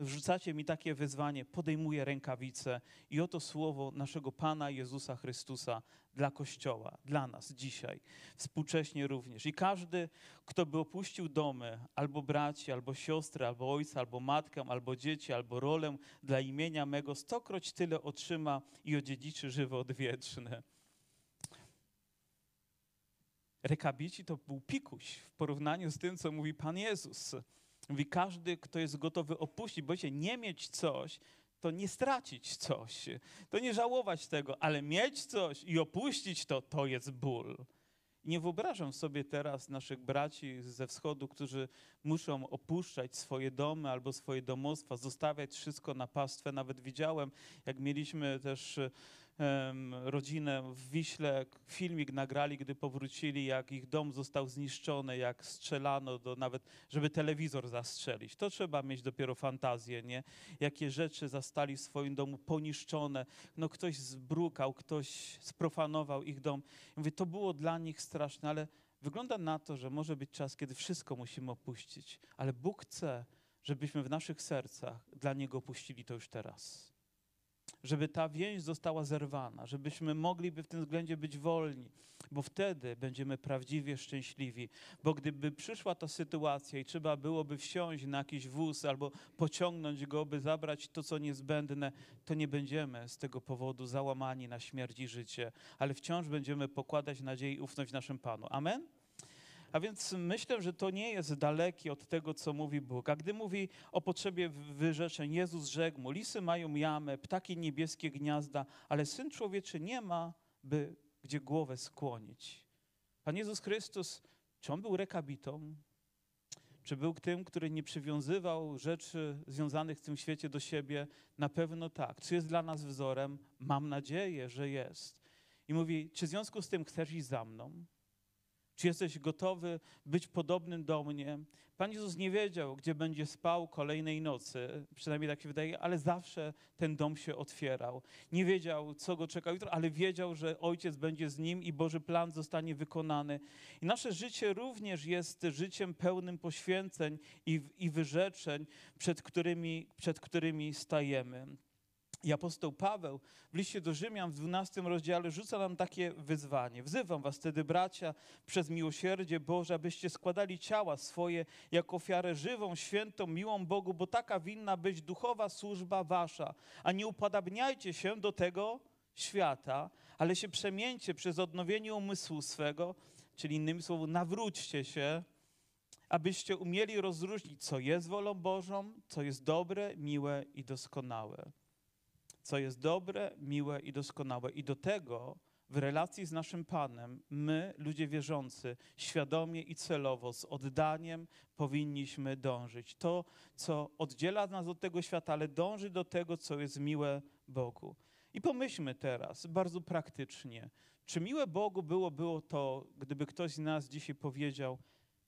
wrzucacie mi takie wyzwanie, podejmuję rękawice i oto słowo naszego Pana Jezusa Chrystusa dla Kościoła, dla nas dzisiaj, współcześnie również. I każdy, kto by opuścił domy, albo braci, albo siostry, albo ojca, albo matkę, albo dzieci, albo rolę dla imienia mego, stokroć tyle otrzyma i odziedziczy żywot wieczny. Rekabici to był pikuś w porównaniu z tym, co mówi Pan Jezus. Mówi, każdy, kto jest gotowy opuścić, bo się nie mieć coś, to nie stracić coś, to nie żałować tego, ale mieć coś i opuścić to, to jest ból. nie wyobrażam sobie teraz naszych braci ze wschodu, którzy muszą opuszczać swoje domy albo swoje domostwa, zostawiać wszystko na pastwę. Nawet widziałem, jak mieliśmy też rodzinę w Wiśle, filmik nagrali, gdy powrócili, jak ich dom został zniszczony, jak strzelano, do, nawet żeby telewizor zastrzelić. To trzeba mieć dopiero fantazję, nie? Jakie rzeczy zastali w swoim domu poniszczone. No ktoś zbrukał, ktoś sprofanował ich dom. Mówię, to było dla nich straszne, ale wygląda na to, że może być czas, kiedy wszystko musimy opuścić, ale Bóg chce, żebyśmy w naszych sercach dla Niego opuścili to już teraz żeby ta więź została zerwana, żebyśmy mogliby w tym względzie być wolni, bo wtedy będziemy prawdziwie szczęśliwi. Bo gdyby przyszła ta sytuacja i trzeba byłoby wsiąść na jakiś wóz albo pociągnąć go, by zabrać to, co niezbędne, to nie będziemy z tego powodu załamani na śmierć i życie, ale wciąż będziemy pokładać nadzieję i ufność naszym Panu. Amen? A więc myślę, że to nie jest dalekie od tego, co mówi Bóg. A gdy mówi o potrzebie wyrzeczeń, Jezus rzekł mu, lisy mają jamę, ptaki niebieskie gniazda, ale Syn Człowieczy nie ma, by gdzie głowę skłonić. Pan Jezus Chrystus, czy On był rekabitą? Czy był tym, który nie przywiązywał rzeczy związanych w tym świecie do siebie? Na pewno tak. Czy jest dla nas wzorem? Mam nadzieję, że jest. I mówi, czy w związku z tym chcesz iść za mną? Czy jesteś gotowy być podobnym do mnie? Pan Jezus nie wiedział, gdzie będzie spał kolejnej nocy, przynajmniej tak się wydaje, ale zawsze ten dom się otwierał. Nie wiedział, co go czeka jutro, ale wiedział, że Ojciec będzie z nim i Boży plan zostanie wykonany. I nasze życie również jest życiem pełnym poświęceń i, i wyrzeczeń, przed którymi, przed którymi stajemy. I apostoł Paweł w liście do Rzymian w 12 rozdziale rzuca nam takie wyzwanie. Wzywam was wtedy, bracia, przez miłosierdzie Boże, abyście składali ciała swoje jako ofiarę żywą, świętą, miłą Bogu, bo taka winna być duchowa służba wasza. A nie upodabniajcie się do tego świata, ale się przemieńcie przez odnowienie umysłu swego, czyli innymi słowy, nawróćcie się, abyście umieli rozróżnić, co jest wolą Bożą, co jest dobre, miłe i doskonałe co jest dobre, miłe i doskonałe. I do tego w relacji z naszym Panem my, ludzie wierzący, świadomie i celowo, z oddaniem powinniśmy dążyć. To, co oddziela nas od tego świata, ale dąży do tego, co jest miłe Bogu. I pomyślmy teraz bardzo praktycznie, czy miłe Bogu było, było to, gdyby ktoś z nas dzisiaj powiedział,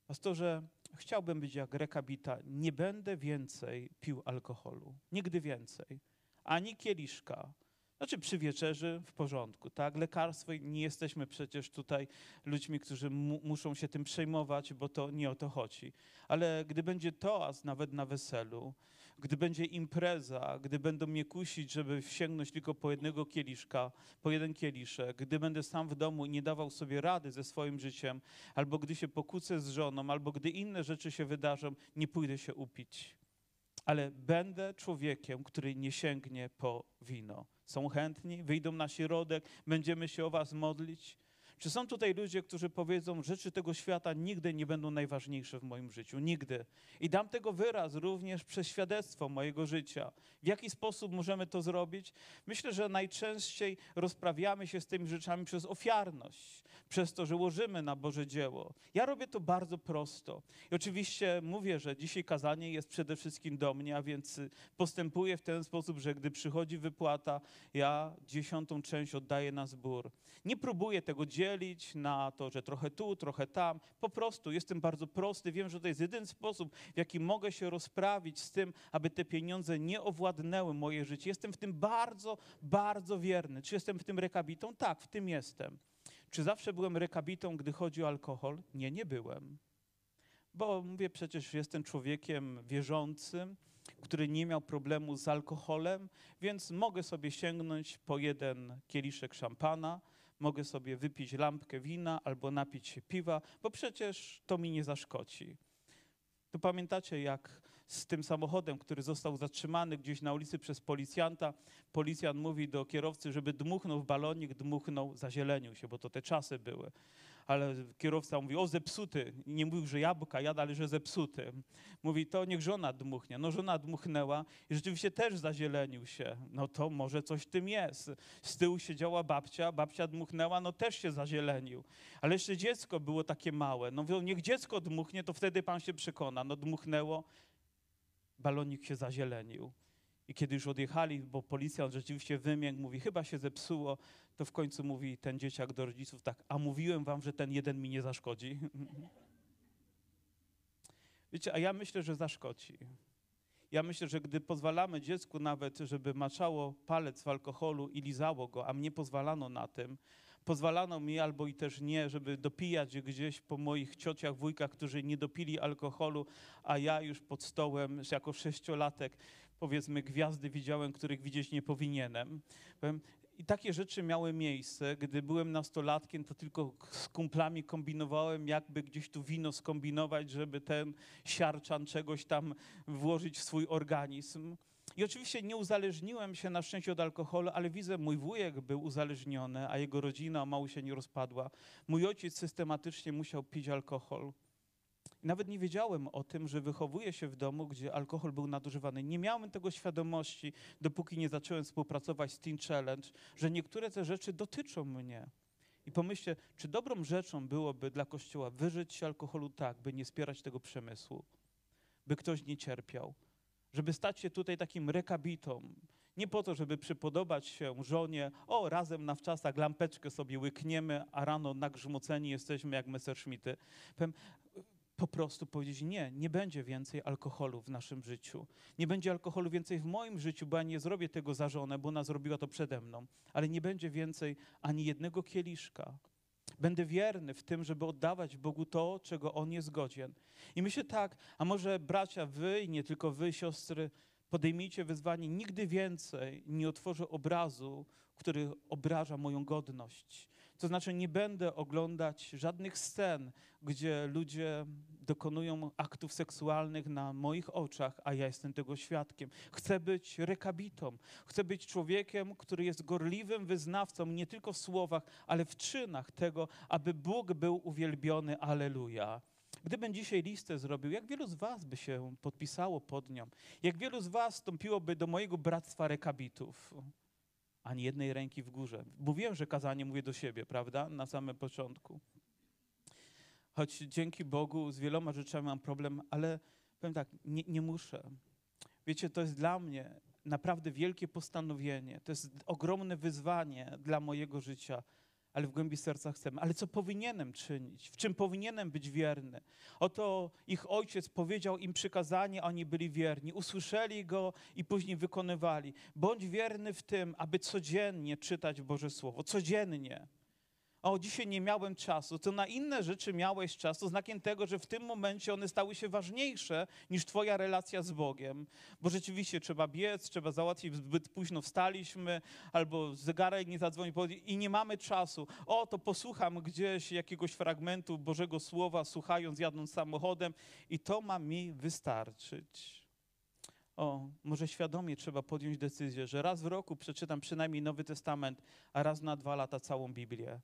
pastorze, chciałbym być jak rekabita, nie będę więcej pił alkoholu, nigdy więcej, ani kieliszka. Znaczy przy wieczerzy w porządku, tak? Lekarstwo, nie jesteśmy przecież tutaj ludźmi, którzy mu, muszą się tym przejmować, bo to nie o to chodzi. Ale gdy będzie toast nawet na weselu, gdy będzie impreza, gdy będą mnie kusić, żeby sięgnąć tylko po jednego kieliszka, po jeden kieliszek, gdy będę sam w domu i nie dawał sobie rady ze swoim życiem, albo gdy się pokłócę z żoną, albo gdy inne rzeczy się wydarzą, nie pójdę się upić. Ale będę człowiekiem, który nie sięgnie po wino. Są chętni, wyjdą na środek, będziemy się o was modlić. Czy są tutaj ludzie, którzy powiedzą, rzeczy tego świata nigdy nie będą najważniejsze w moim życiu? Nigdy. I dam tego wyraz również przez świadectwo mojego życia. W jaki sposób możemy to zrobić? Myślę, że najczęściej rozprawiamy się z tymi rzeczami przez ofiarność, przez to, że łożymy na Boże dzieło. Ja robię to bardzo prosto. I oczywiście mówię, że dzisiaj kazanie jest przede wszystkim do mnie, a więc postępuję w ten sposób, że gdy przychodzi wypłata, ja dziesiątą część oddaję na zbór. Nie próbuję tego na to, że trochę tu, trochę tam. Po prostu jestem bardzo prosty. Wiem, że to jest jeden sposób, w jaki mogę się rozprawić z tym, aby te pieniądze nie owładnęły moje życie. Jestem w tym bardzo, bardzo wierny. Czy jestem w tym rekabitą? Tak, w tym jestem. Czy zawsze byłem rekabitą, gdy chodzi o alkohol? Nie, nie byłem. Bo mówię, przecież jestem człowiekiem wierzącym, który nie miał problemu z alkoholem, więc mogę sobie sięgnąć po jeden kieliszek szampana, mogę sobie wypić lampkę wina albo napić się piwa, bo przecież to mi nie zaszkodzi. To pamiętacie, jak z tym samochodem, który został zatrzymany gdzieś na ulicy przez policjanta, policjant mówi do kierowcy, żeby dmuchnął w balonik, dmuchnął, zazielenił się, bo to te czasy były ale kierowca mówi, o zepsuty. Nie mówił, że jabłka jada, ale że zepsuty. Mówi, to niech żona dmuchnie. No żona dmuchnęła i rzeczywiście też zazielenił się. No to może coś w tym jest. Z tyłu siedziała babcia, babcia dmuchnęła, no też się zazielenił. Ale jeszcze dziecko było takie małe. No mówią, niech dziecko dmuchnie, to wtedy pan się przekona. No dmuchnęło, balonik się zazielenił. I kiedy już odjechali, bo policjant rzeczywiście wymiękł, mówi, chyba się zepsuło, to w końcu mówi ten dzieciak do rodziców tak, a mówiłem wam, że ten jeden mi nie zaszkodzi. *laughs* Wiecie, a ja myślę, że zaszkodzi. Ja myślę, że gdy pozwalamy dziecku nawet, żeby maczało palec w alkoholu i lizało go, a mnie pozwalano na tym, pozwalano mi albo i też nie, żeby dopijać gdzieś po moich ciociach, wujkach, którzy nie dopili alkoholu, a ja już pod stołem jako sześciolatek powiedzmy gwiazdy widziałem, których widzieć nie powinienem. I takie rzeczy miały miejsce. Gdy byłem nastolatkiem, to tylko z kumplami kombinowałem, jakby gdzieś tu wino skombinować, żeby ten siarczan czegoś tam włożyć w swój organizm. I oczywiście nie uzależniłem się na szczęście od alkoholu, ale widzę, mój wujek był uzależniony, a jego rodzina mało się nie rozpadła. Mój ojciec systematycznie musiał pić alkohol. Nawet nie wiedziałem o tym, że wychowuję się w domu, gdzie alkohol był nadużywany. Nie miałem tego świadomości, dopóki nie zacząłem współpracować z Teen Challenge, że niektóre te rzeczy dotyczą mnie. I pomyślę, czy dobrą rzeczą byłoby dla Kościoła wyżyć się alkoholu tak, by nie wspierać tego przemysłu, by ktoś nie cierpiał, żeby stać się tutaj takim rekabitą, nie po to, żeby przypodobać się żonie, o, razem na wczasach lampeczkę sobie łykniemy, a rano nagrzmoceni jesteśmy jak Messerschmitty. Powiem, po prostu powiedzieć nie, nie będzie więcej alkoholu w naszym życiu. Nie będzie alkoholu więcej w moim życiu, bo ja nie zrobię tego za żonę, bo ona zrobiła to przede mną. Ale nie będzie więcej ani jednego kieliszka. Będę wierny w tym, żeby oddawać Bogu to, czego On jest godzien. I myślę tak, a może bracia, wy i nie tylko wy, siostry, podejmijcie wyzwanie, nigdy więcej nie otworzę obrazu, który obraża moją godność. To znaczy, nie będę oglądać żadnych scen, gdzie ludzie dokonują aktów seksualnych na moich oczach, a ja jestem tego świadkiem. Chcę być rekabitą. Chcę być człowiekiem, który jest gorliwym wyznawcą nie tylko w słowach, ale w czynach tego, aby Bóg był uwielbiony. Aleluja. Gdybym dzisiaj listę zrobił, jak wielu z Was by się podpisało pod nią? Jak wielu z Was wstąpiłoby do mojego bractwa rekabitów? Ani jednej ręki w górze. Mówiłem, że kazanie mówię do siebie, prawda? Na samym początku. Choć dzięki Bogu z wieloma rzeczami mam problem, ale powiem tak, nie, nie muszę. Wiecie, to jest dla mnie naprawdę wielkie postanowienie, to jest ogromne wyzwanie dla mojego życia, ale w głębi serca chcemy. Ale co powinienem czynić? W czym powinienem być wierny? Oto ich ojciec powiedział im przykazanie, a oni byli wierni. Usłyszeli go i później wykonywali. Bądź wierny w tym, aby codziennie czytać Boże Słowo. Codziennie o dzisiaj nie miałem czasu, to na inne rzeczy miałeś czas, to znakiem tego, że w tym momencie one stały się ważniejsze niż twoja relacja z Bogiem. Bo rzeczywiście trzeba biec, trzeba załatwić, zbyt późno wstaliśmy, albo zegarek nie zadzwonił i nie mamy czasu. O, to posłucham gdzieś jakiegoś fragmentu Bożego Słowa, słuchając, jadąc samochodem i to ma mi wystarczyć. O, może świadomie trzeba podjąć decyzję, że raz w roku przeczytam przynajmniej Nowy Testament, a raz na dwa lata całą Biblię.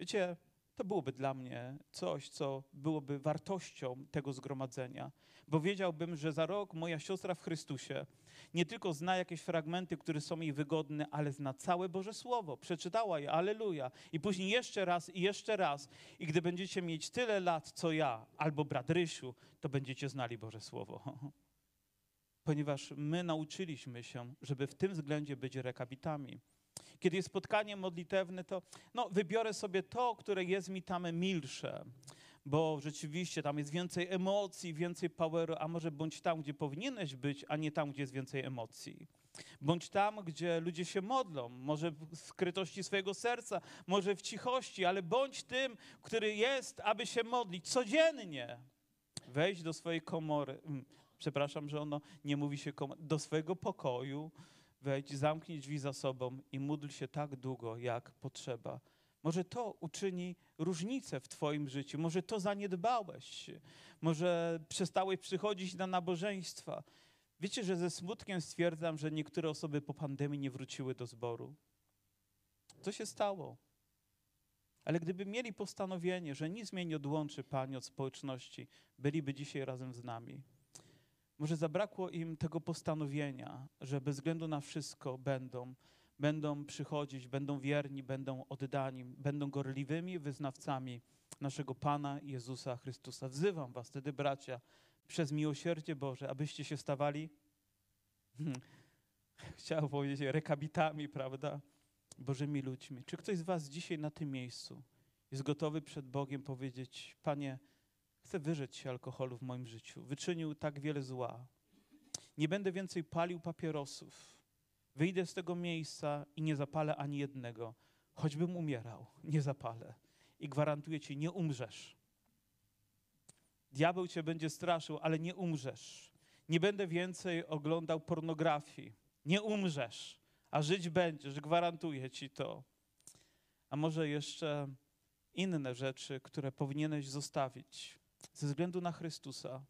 Wiecie, to byłoby dla mnie coś, co byłoby wartością tego zgromadzenia, bo wiedziałbym, że za rok moja siostra w Chrystusie nie tylko zna jakieś fragmenty, które są jej wygodne, ale zna całe Boże Słowo, przeczytała je, aleluja. I później jeszcze raz i jeszcze raz. I gdy będziecie mieć tyle lat, co ja, albo brat Rysiu, to będziecie znali Boże Słowo. *laughs* Ponieważ my nauczyliśmy się, żeby w tym względzie być rekabitami. Kiedy jest spotkanie modlitewne, to no, wybiorę sobie to, które jest mi tam milsze, bo rzeczywiście tam jest więcej emocji, więcej poweru, a może bądź tam, gdzie powinieneś być, a nie tam, gdzie jest więcej emocji. Bądź tam, gdzie ludzie się modlą, może w skrytości swojego serca, może w cichości, ale bądź tym, który jest, aby się modlić codziennie. Wejdź do swojej komory. Mm, przepraszam, że ono nie mówi się do swojego pokoju wejdź, zamknij drzwi za sobą i módl się tak długo, jak potrzeba. Może to uczyni różnicę w Twoim życiu, może to zaniedbałeś, może przestałeś przychodzić na nabożeństwa. Wiecie, że ze smutkiem stwierdzam, że niektóre osoby po pandemii nie wróciły do zboru. Co się stało? Ale gdyby mieli postanowienie, że nic mnie nie odłączy Pani od społeczności, byliby dzisiaj razem z nami. Może zabrakło im tego postanowienia, że bez względu na wszystko będą, będą przychodzić, będą wierni, będą oddani, będą gorliwymi wyznawcami naszego Pana Jezusa Chrystusa. Wzywam was wtedy, bracia, przez miłosierdzie Boże, abyście się stawali, hmm, chciałem powiedzieć, rekabitami, prawda, Bożymi ludźmi. Czy ktoś z was dzisiaj na tym miejscu jest gotowy przed Bogiem powiedzieć, Panie, Chcę wyrzec się alkoholu w moim życiu. Wyczynił tak wiele zła. Nie będę więcej palił papierosów. Wyjdę z tego miejsca i nie zapalę ani jednego. Choćbym umierał, nie zapalę. I gwarantuję ci, nie umrzesz. Diabeł cię będzie straszył, ale nie umrzesz. Nie będę więcej oglądał pornografii. Nie umrzesz, a żyć będziesz, gwarantuję ci to. A może jeszcze inne rzeczy, które powinieneś zostawić ze względu na Chrystusa.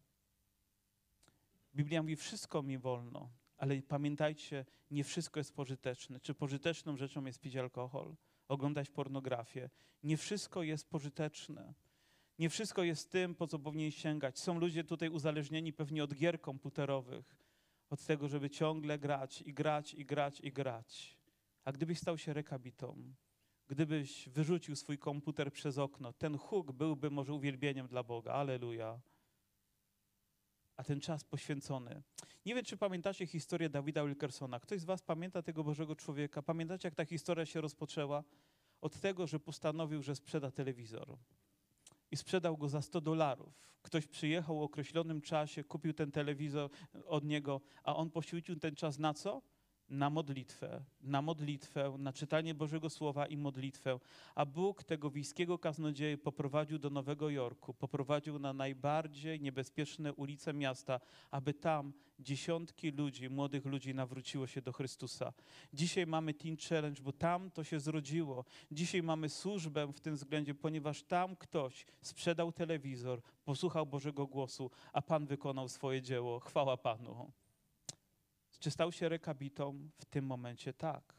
Biblia mówi, wszystko mi wolno, ale pamiętajcie, nie wszystko jest pożyteczne. Czy pożyteczną rzeczą jest pić alkohol, oglądać pornografię? Nie wszystko jest pożyteczne. Nie wszystko jest tym, po co powinien sięgać. Są ludzie tutaj uzależnieni pewnie od gier komputerowych, od tego, żeby ciągle grać i grać i grać i grać. A gdybyś stał się rekabitą, Gdybyś wyrzucił swój komputer przez okno, ten huk byłby może uwielbieniem dla Boga. Aleluja. A ten czas poświęcony. Nie wiem, czy pamiętacie historię Dawida Wilkersona. Ktoś z Was pamięta tego Bożego człowieka? Pamiętacie, jak ta historia się rozpoczęła? Od tego, że postanowił, że sprzeda telewizor. I sprzedał go za 100 dolarów. Ktoś przyjechał w określonym czasie, kupił ten telewizor od niego, a on poświęcił ten czas na co? Na modlitwę, na modlitwę, na czytanie Bożego Słowa i modlitwę, a Bóg tego wiejskiego kaznodzieję poprowadził do Nowego Jorku, poprowadził na najbardziej niebezpieczne ulice miasta, aby tam dziesiątki ludzi, młodych ludzi nawróciło się do Chrystusa. Dzisiaj mamy Teen Challenge, bo tam to się zrodziło. Dzisiaj mamy służbę w tym względzie, ponieważ tam ktoś sprzedał telewizor, posłuchał Bożego głosu, a Pan wykonał swoje dzieło. Chwała Panu. Czy stał się rekabitą? W tym momencie tak.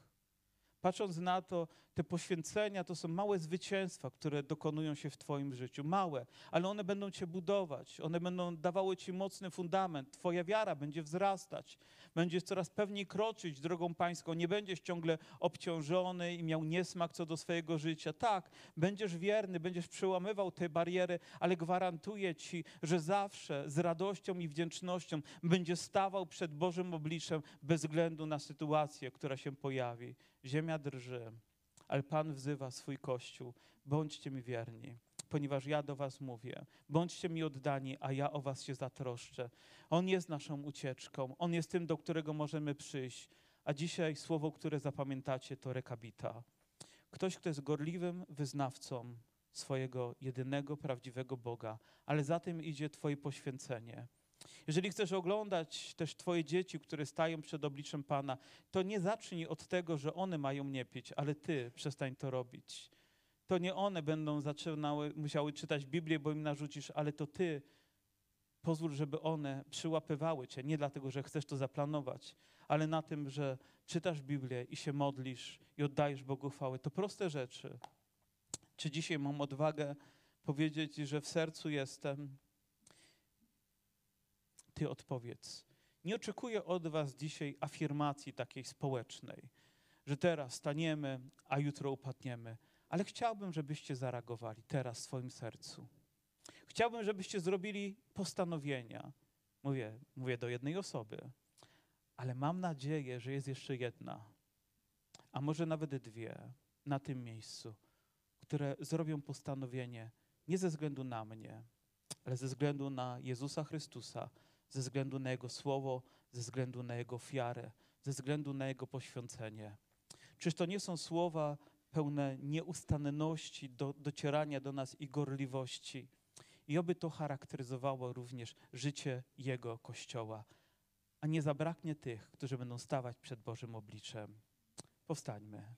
Patrząc na to, te poświęcenia to są małe zwycięstwa, które dokonują się w Twoim życiu. Małe, ale one będą Cię budować, one będą dawały Ci mocny fundament. Twoja wiara będzie wzrastać, będziesz coraz pewniej kroczyć drogą Pańską, nie będziesz ciągle obciążony i miał niesmak co do swojego życia. Tak, będziesz wierny, będziesz przełamywał te bariery, ale gwarantuję Ci, że zawsze z radością i wdzięcznością będziesz stawał przed Bożym obliczem bez względu na sytuację, która się pojawi. Ziemia drży ale Pan wzywa swój Kościół. Bądźcie mi wierni, ponieważ ja do Was mówię. Bądźcie mi oddani, a ja o Was się zatroszczę. On jest naszą ucieczką, On jest tym, do którego możemy przyjść. A dzisiaj słowo, które zapamiętacie, to rekabita. Ktoś, kto jest gorliwym wyznawcą swojego jedynego, prawdziwego Boga, ale za tym idzie Twoje poświęcenie. Jeżeli chcesz oglądać też Twoje dzieci, które stają przed obliczem Pana, to nie zacznij od tego, że one mają nie pić, ale Ty przestań to robić. To nie one będą zaczynały, musiały czytać Biblię, bo im narzucisz, ale to Ty pozwól, żeby one przyłapywały Cię. Nie dlatego, że chcesz to zaplanować, ale na tym, że czytasz Biblię i się modlisz i oddajesz Bogu chwałę. To proste rzeczy. Czy dzisiaj mam odwagę powiedzieć, że w sercu jestem? Ty odpowiedz. Nie oczekuję od Was dzisiaj afirmacji takiej społecznej, że teraz staniemy, a jutro upadniemy, ale chciałbym, żebyście zareagowali teraz w swoim sercu. Chciałbym, żebyście zrobili postanowienia. Mówię, mówię do jednej osoby, ale mam nadzieję, że jest jeszcze jedna, a może nawet dwie na tym miejscu, które zrobią postanowienie nie ze względu na mnie, ale ze względu na Jezusa Chrystusa, ze względu na Jego słowo, ze względu na Jego ofiarę, ze względu na Jego poświęcenie. Czyż to nie są słowa pełne nieustanności, do, docierania do nas i gorliwości? I oby to charakteryzowało również życie Jego Kościoła. A nie zabraknie tych, którzy będą stawać przed Bożym obliczem. Powstańmy.